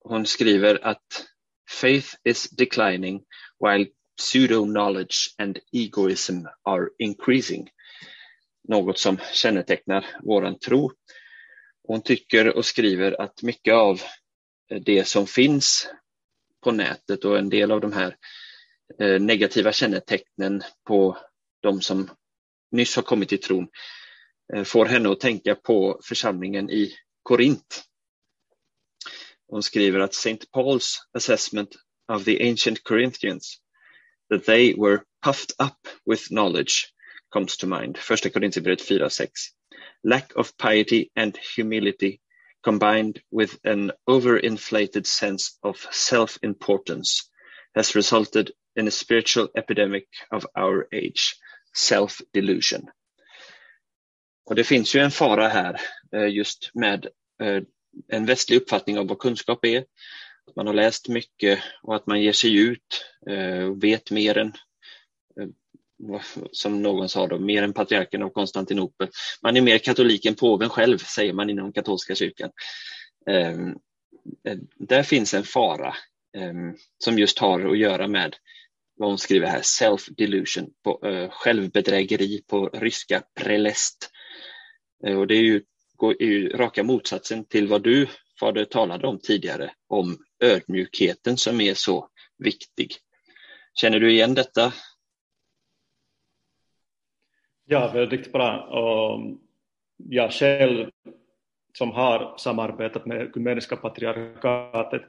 hon skriver att faith is declining while pseudo-knowledge and egoism are increasing. Något som kännetecknar våran tro. Hon tycker och skriver att mycket av det som finns på nätet och en del av de här eh, negativa kännetecknen på de som nyss har kommit till tron eh, får henne att tänka på församlingen i Korint. Hon skriver att St. Paul's assessment of the ancient Corinthians that they were puffed up with knowledge comes to mind. Första Korintierbrevet 4.6. Lack of piety and humility combined with an overinflated sense of self-importance has resulted in a spiritual epidemic of our age, self-delusion. Och det finns ju en fara här eh, just med eh, en västlig uppfattning av vad kunskap är. Att man har läst mycket och att man ger sig ut eh, och vet mer än eh, som någon sa då, mer än patriarken av Konstantinopel. Man är mer katolik än påven själv, säger man inom katolska kyrkan. Ehm, eh, där finns en fara ehm, som just har att göra med vad hon skriver här, self-delusion, självbedrägeri på ryska, prelest. Och det är ju, är ju raka motsatsen till vad du, Fader, talade om tidigare, om ödmjukheten som är så viktig. Känner du igen detta? Ja, väldigt bra. Och jag själv som har samarbetat med Ekumeniska patriarkatet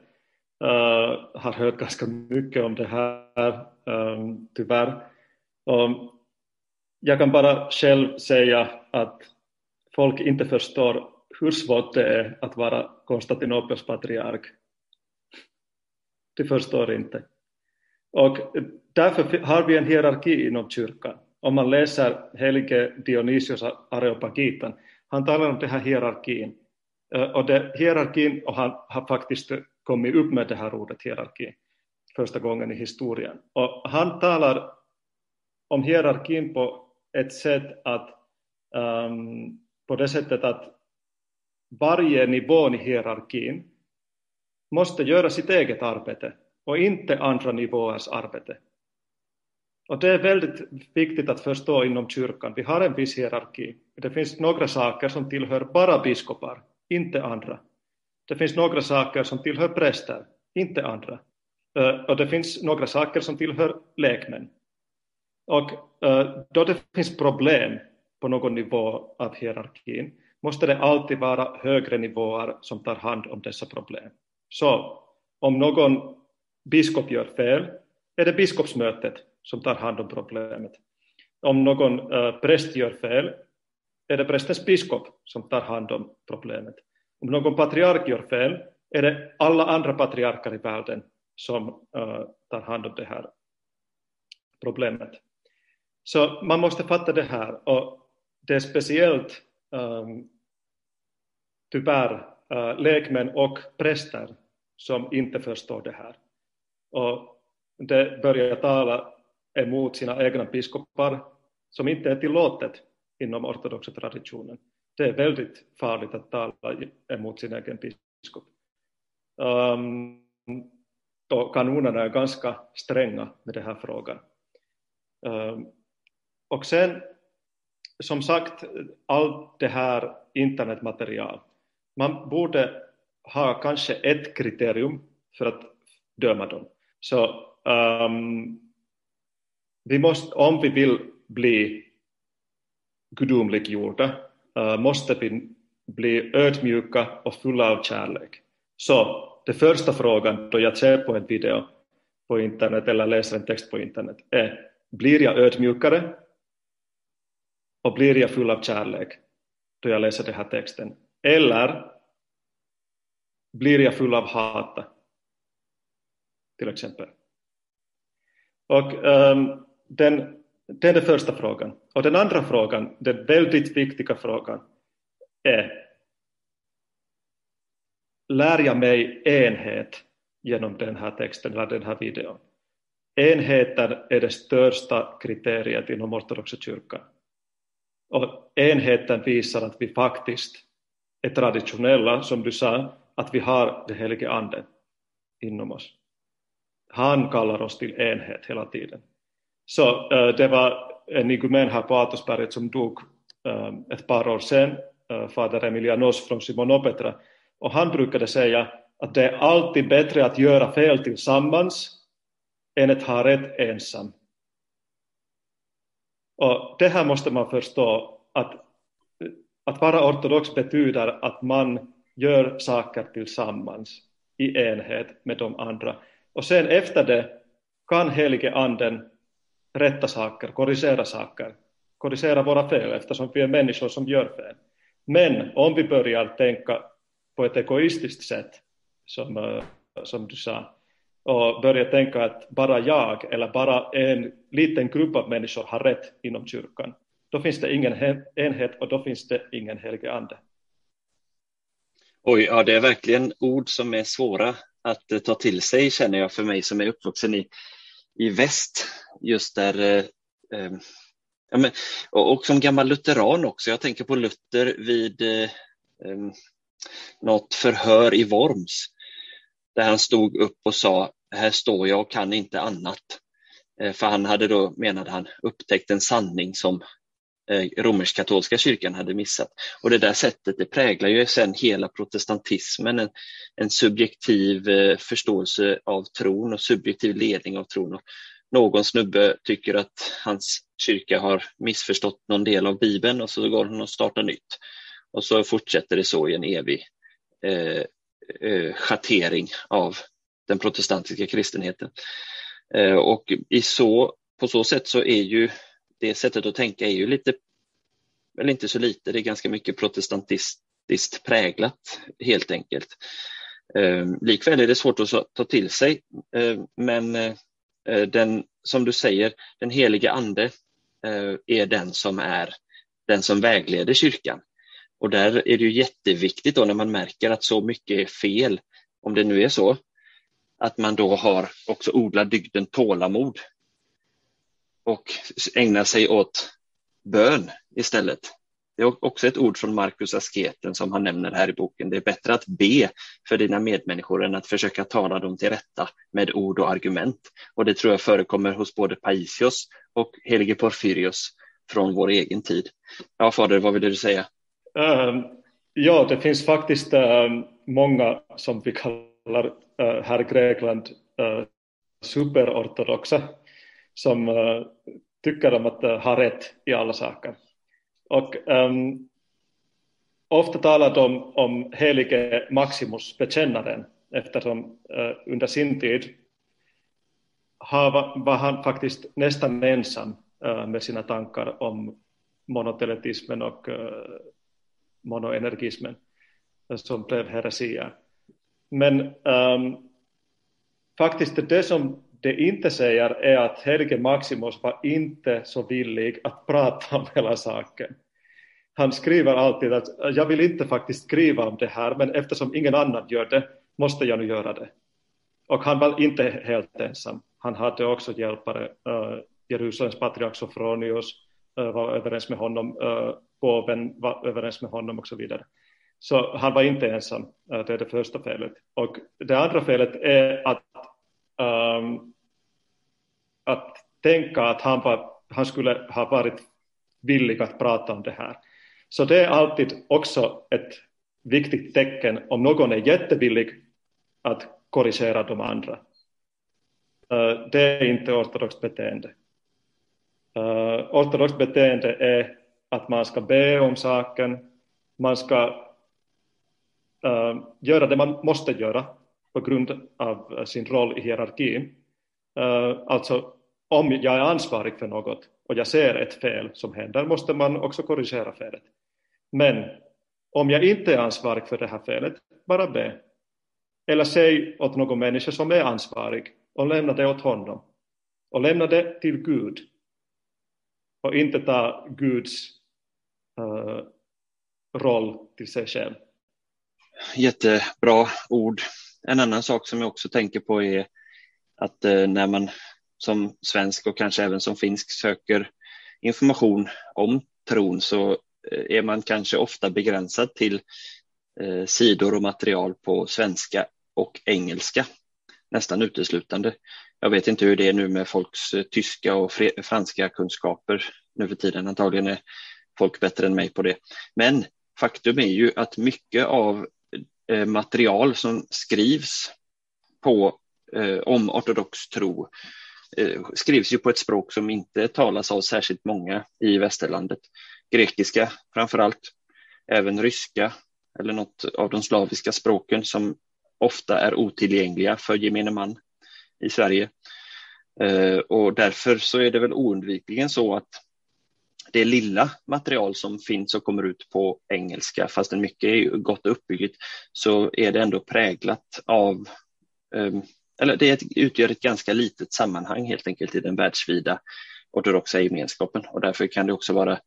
uh, har hört ganska mycket om det här, um, tyvärr. Um, jag kan bara själv säga att folk inte förstår hur svårt det är att vara Konstantinopels patriark. De förstår inte. Och därför har vi en hierarki inom kyrkan. Om man läser helige Dionysios Areopagitan, han talar om den här hierarkin. Eh, och det, hierarkin, och han har faktiskt kommit upp med det här ordet hierarki första gången i historien. Och han talar om hierarkin på ett sätt att um, på det sättet att varje nivå i hierarkin måste göra sitt eget arbete och inte andra nivåers arbete. Och det är väldigt viktigt att förstå inom kyrkan. Vi har en viss hierarki. Det finns några saker som tillhör bara biskopar, inte andra. Det finns några saker som tillhör präster, inte andra. Eh, och det finns några saker som tillhör lekmän. Och eh, då det finns problem på någon nivå av hierarkin måste det alltid vara högre nivåer som tar hand om dessa problem. Så om någon biskop gör fel är det biskopsmötet som tar hand om problemet. Om någon äh, präst gör fel är det prästens biskop som tar hand om problemet. Om någon patriark gör fel är det alla andra patriarker i världen som äh, tar hand om det här problemet. Så man måste fatta det här och det är speciellt um, tyvärr uh, lekmän och präster som inte förstår det här. Och de börjar tala emot sina egna biskopar som inte är tillåtet inom ortodoxa traditionen. Det är väldigt farligt att tala emot sin egen biskop. Ehm, um, då kanonerna är ganska stränga med den här frågan. Um, och sen som sagt, allt det här internetmaterial, man borde ha kanske ett kriterium för att döma dem. Så um, vi måste, om vi vill bli gudomliggjorda uh, måste vi bli ödmjuka och fulla av kärlek. Så den första frågan då jag ser på en video på internet eller läser en text på internet är blir jag ödmjukare och blir jag full av kärlek då jag läser den här texten? Eller blir jag full av hat? Till exempel. Och um, den, det är den första frågan. Och den andra frågan, den väldigt viktiga frågan, är lär jag mig enhet genom den här texten eller den här videon? Enheten är det största kriteriet inom ortodoxa kyrkan. Och enheten visar att vi faktiskt är traditionella, som du sa, att vi har den helige anden inom oss. Han kallar oss till enhet hela tiden. Så äh, det var en igumen här på Atosberget som dog äh, ett par år sen, äh, fader Emilianos från Simonopetra, och han brukade säga att det är alltid bättre att göra fel tillsammans än att ha rätt ensam. Och det här måste man förstå, att, att vara ortodox betyder att man gör saker tillsammans i enhet med de andra. Och sen efter det kan helige anden rätta saker, korrigera saker, korrigera våra fel eftersom vi är människor som gör fel. Men om vi börjar tänka på ett egoistiskt sätt, som, eh, som du sa, och börja tänka att bara jag eller bara en liten grupp av människor har rätt inom kyrkan, då finns det ingen enhet och då finns det ingen helige ande. Oj, ja, det är verkligen ord som är svåra att eh, ta till sig känner jag för mig som är uppvuxen i, i väst, just där eh, eh, ja, men, och, och, som gammal lutheran också. Jag tänker på Luther vid eh, eh, något förhör i Worms där han stod upp och sa här står jag och kan inte annat. Eh, för han hade då, menade han, upptäckt en sanning som eh, romersk-katolska kyrkan hade missat. Och det där sättet det präglar ju sen hela protestantismen, en, en subjektiv eh, förståelse av tron och subjektiv ledning av tron. Och någon snubbe tycker att hans kyrka har missförstått någon del av Bibeln och så går han och startar nytt. Och så fortsätter det så i en evig eh, eh, schattering av den protestantiska kristenheten. Eh, och i så, på så sätt så är ju det sättet att tänka är ju lite, eller inte så lite, det är ganska mycket protestantiskt präglat helt enkelt. Eh, likväl är det svårt att ta till sig, eh, men eh, den, som du säger, den heliga ande eh, är den som är den som vägleder kyrkan. Och där är det ju jätteviktigt då när man märker att så mycket är fel, om det nu är så, att man då har också odlat dygden tålamod och ägnar sig åt bön istället. Det är också ett ord från Markus Asketen som han nämner här i boken. Det är bättre att be för dina medmänniskor än att försöka tala dem till rätta med ord och argument. Och det tror jag förekommer hos både Paisios och helige Porfyrios från vår egen tid. Ja, fader, vad vill du säga? Uh, ja, det finns faktiskt uh, många som vi kallar uh, här i Grekland uh, superortodoxa som eh, tycker om att ha rätt i alla saker. Och um, ofta talar de om helige Maximus, bekännaren, eftersom uh, under sin tid har, var han faktiskt nästan ensam med sina tankar om monoteletismen och monoenergismen som blev heresier. Men um, faktiskt det som det inte säger är att Helge Maximus var inte så villig att prata om hela saken. Han skriver alltid att jag vill inte faktiskt skriva om det här, men eftersom ingen annan gör det måste jag nu göra det. Och han var inte helt ensam. Han hade också hjälpare. Uh, Jerusalems patriark Sofronius Eh, var överens med honom, eh, påven var överens med honom och så vidare. Så han var inte ensam, eh, det är det första felet. Och det andra felet är att um, att tänka att han, var, han skulle ha varit villig att prata om det här. Så det är alltid också ett viktigt tecken om någon är jättevillig att korrigera de andra. Det är inte ortodoxt beteende. Eh, uh, ortodoxt beteende är att man ska be om saken, man ska uh, göra det man måste göra på grund av eh, sin roll i hierarkin. Uh, alltså om jag är ansvarig för något och jag ser ett fel som händer måste man också korrigera felet. Men om jag inte är ansvarig för det här felet, bara be. Eller säg åt någon människa som är ansvarig och lämna det åt honom. Och lämna det till Gud. Och inte ta Guds uh, roll till sig själv. Jättebra ord. En annan sak som jag också tänker på är att uh, när man som svensk och kanske även som finsk söker information om tron så eh, är man kanske ofta begränsad till eh, sidor och material på svenska och engelska nästan uteslutande. Jag vet inte hur det är nu med folks eh, tyska och franska kunskaper nu för tiden. Antagligen är folk bättre än mig på det. Men faktum är ju att mycket av eh, material som skrivs på, eh, om ortodox tro Eh, skrivs ju på ett språk som inte talas av särskilt många i västerlandet. Grekiska framför allt, även ryska eller något av de slaviska språken som ofta är otillgängliga för gemene man i Sverige. Eh, och därför så är det väl oundvikligen så att det lilla material som finns och kommer ut på engelska, fastän mycket är gott och uppbyggligt så är det ändå präglat av ehm, eller det utgör ett ganska litet sammanhang helt enkelt i den världsvida ortodoxa gemenskapen och därför kan det också vara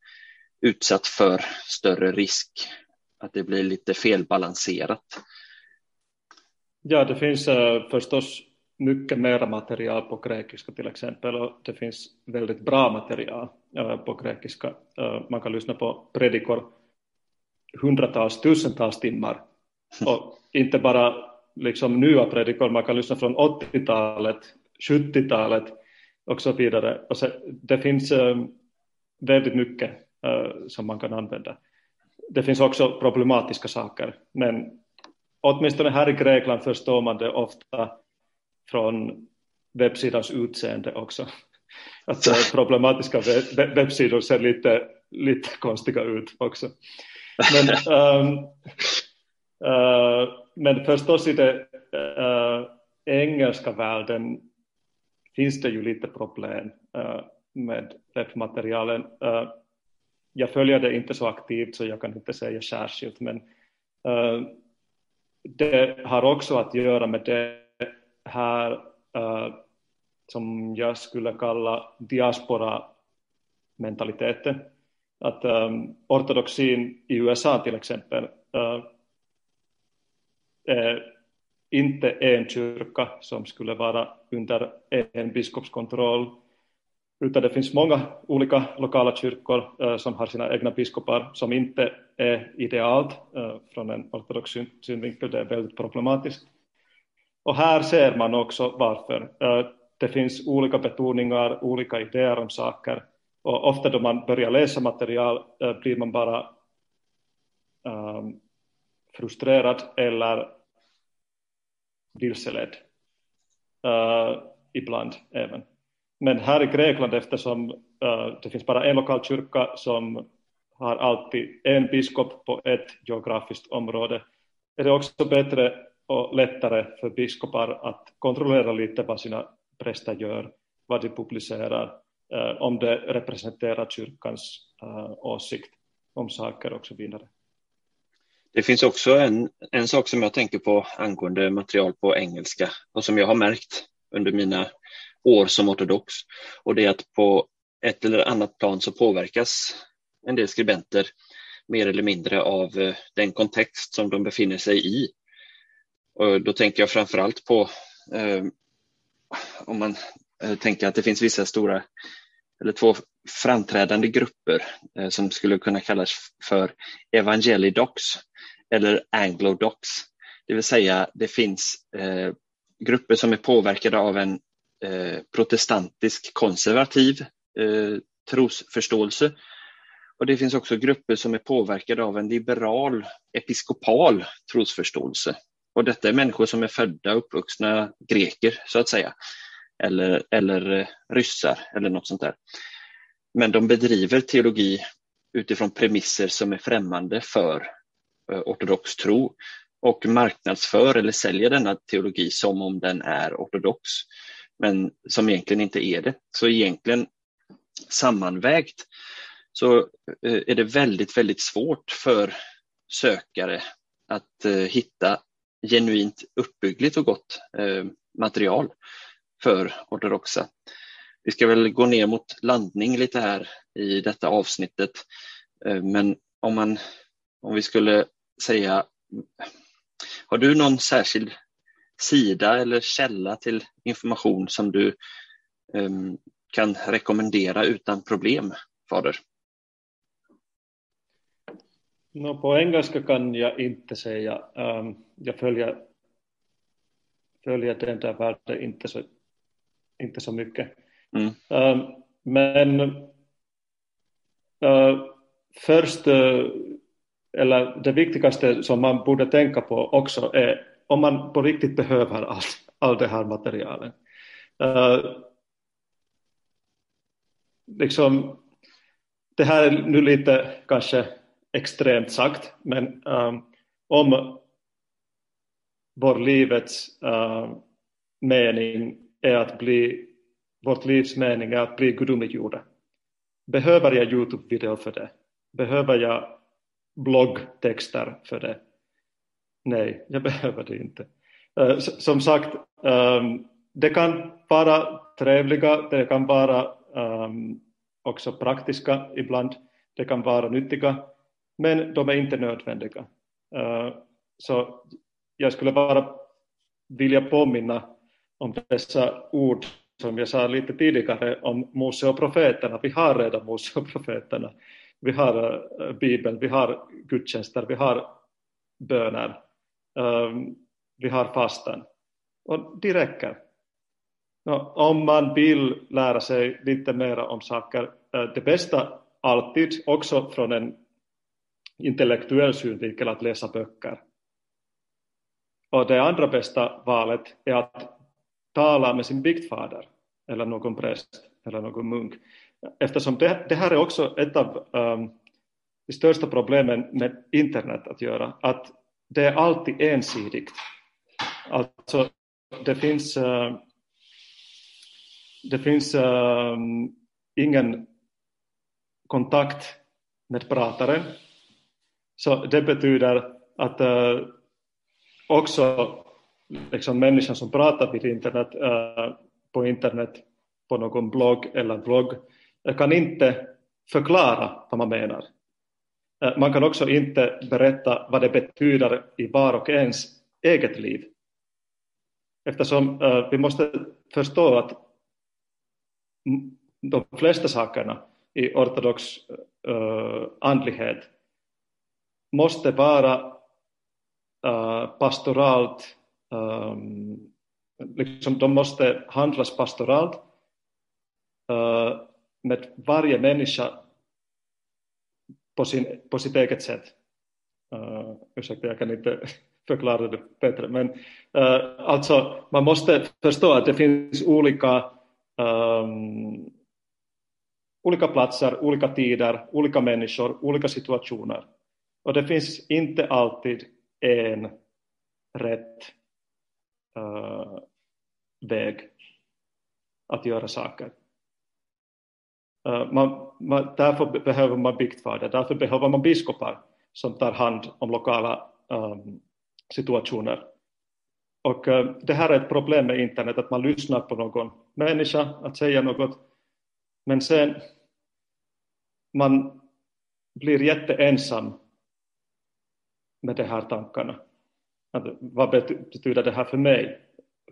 utsatt för större risk att det blir lite felbalanserat. Ja, det finns eh, förstås mycket mera material på grekiska till exempel och det finns väldigt bra material uh, på grekiska. Uh, man kan lyssna på predikor hundratals, tusentals timmar *laughs* och inte bara liksom nya predikor, man kan lyssna från 80-talet, 70-talet och så vidare. Och så, det finns äh, väldigt mycket som man kan använda. Det finns också problematiska saker, men åtminstone här i Grekland förstår man det ofta från webbsidans utseende också. *laughs* Att äh, problematiska webb webbsidor ser lite, lite konstiga ut också. Men, um, *laughs* uh, men förstås i den äh, engelska världen finns det ju lite problem äh, med webbmaterialen. Äh, jag följer det inte så aktivt så jag kan inte säga särskilt, men äh, det har också att göra med det här äh, som jag skulle kalla diaspora-mentaliteten. Att ähm, ortodoxin i USA till exempel äh, är inte en kyrka som skulle vara under en biskopskontroll, utan det finns många olika lokala kyrkor eh, som har sina egna biskopar som inte är idealt eh, från en ortodox synvinkel, det är väldigt problematiskt. Och här ser man också varför. Eh, det finns olika betoningar, olika idéer om saker och ofta då man börjar läsa material eh, blir man bara um, frustrerad eller vilseledd. Uh, ibland även. Men här i Grekland eftersom uh, det finns bara en lokal kyrka som har alltid en biskop på ett geografiskt område är det också bättre och lättare för biskopar att kontrollera lite vad sina präster gör, vad de publicerar, eh, om det representerar kyrkans eh, åsikt om saker och så vidare. Det finns också en, en sak som jag tänker på angående material på engelska och som jag har märkt under mina år som ortodox och det är att på ett eller annat plan så påverkas en del skribenter mer eller mindre av eh, den kontext som de befinner sig i. Och då tänker jag framför allt på eh, om man eh, tänker att det finns vissa stora eller två framträdande grupper eh, som skulle kunna kallas för evangelidox eller anglodox. Det vill säga det finns eh, grupper som är påverkade av en eh, protestantisk konservativ eh, trosförståelse. Och det finns också grupper som är påverkade av en liberal episkopal trosförståelse. Och detta är människor som är födda och uppvuxna greker så att säga. Eller, eller eh, ryssar eller något sånt där. men de bedriver teologi utifrån premisser som är främmande för eh, ortodox tro och marknadsför eller säljer denna teologi som om den är ortodox, men som egentligen inte är det. Så egentligen sammanvägt så eh, är det väldigt, väldigt svårt för sökare att hitta genuint uppbyggligt och gott eh, material för ortodoxa. Vi ska väl gå ner mot landning lite här i detta avsnittet, eh, men om, man, om vi skulle säga, har du någon särskild sida eller källa till information som du um, kan rekommendera utan problem, Fader? No, på engelska kan jag inte säga. Um, jag följer, följer den där världen inte så, inte så mycket. Mm. Um, men uh, först, uh, eller det viktigaste som man borde tänka på också är om man på riktigt behöver allt all det här materialet. Uh, liksom, det här är nu lite kanske extremt sagt, men um, om vår livets uh, mening är att bli, vårt livs mening är att bli gudomliggjorda. Behöver jag Youtube-video för det? Behöver jag bloggtexter för det? Nej, jag *laughs* behöver det inte. Uh, som sagt, um, det kan vara trevliga, det kan vara um, också praktiska ibland, det kan vara nyttiga, men de är inte nödvändiga. Eh, så jag skulle bara vilja påminna om dessa ord som jag sa lite tidigare om Mose och profeterna. Vi har redan Mose och profeterna. Vi har eh, Bibeln, vi har gudstjänster, vi har böner, eh, vi har fastan. Och det räcker. Om man vill lära sig lite mer om saker, det bästa alltid, också från en intellektuell synvinkel att läsa böcker. Och det andra bästa valet är att tala med sin biktfader eller någon präst eller någon munk. Eftersom det, det här är också ett av um, de största problemen med internet att göra, att det är alltid ensidigt. Alltså, det finns, uh, det finns uh, ingen kontakt med prataren så det betyder att äh, också liksom människan som pratar vid internet, äh, på internet, på någon blogg eller vlogg, eh, kan inte förklara vad man menar. Man kan också inte berätta vad det betyder i var och ens eget liv. Eftersom vi måste förstå att de flesta sakerna i ortodox andlighet måste vara uh, pastoralt, um, liksom de måste handlas pastoralt uh, med varje människa på, sin, på sitt eget sätt. Uh, ursäkta, jag kan inte *laughs* förklara det bättre, men uh, alltså man måste förstå att det finns olika um, olika platser, olika tider, olika människor, olika situationer. Och det finns inte alltid en rätt uh, väg att göra saker. Uh, man, man, därför behöver man biktfader, därför behöver man biskopar som tar hand om lokala um, situationer. Och uh, det här är ett problem med internet, att man lyssnar på någon människa att säga något, men sen man blir jätteensam med de här tankarna. Att, vad betyder det här för mig?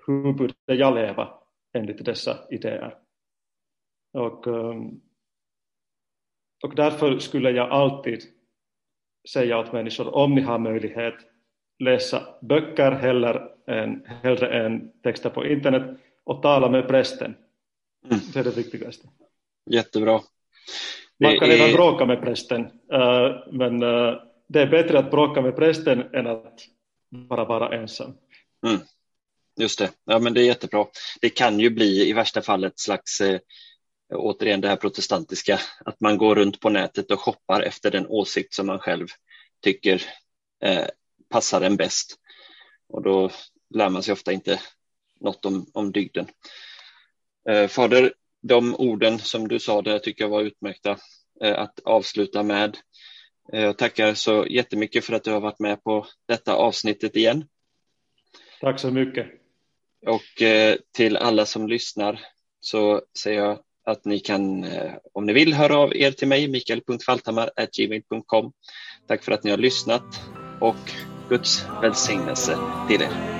Hur borde jag leva enligt dessa idéer? Och, ehm, och därför skulle jag alltid säga åt människor, om ni har möjlighet, läsa böcker hellre än, hellre än texter på internet och tala med prästen. Mm. Det är det viktigaste. Jättebra. Man kan är... även bråka med prästen, eh, men eh, det är bättre att bråka med prästen än att bara vara ensam. Mm. Just det, ja men det är jättebra. Det kan ju bli i värsta fall ett slags eh, återigen det här protestantiska, att man går runt på nätet och shoppar efter den åsikt som man själv tycker eh, passar en bäst. Och då lär man sig ofta inte något om, om dygden. Eh, fader, de orden som du sa där tycker jag var utmärkta eh, att avsluta med. Eh, jag tackar så jättemycket för att du har varit med på detta avsnittet igen. Tack så mycket. Och eh, till alla som lyssnar så säger jag att ni kan, eh, om ni vill, höra av er till mig, mikael.faltamar.gmail.com. Tack för att ni har lyssnat och Guds välsignelse till er.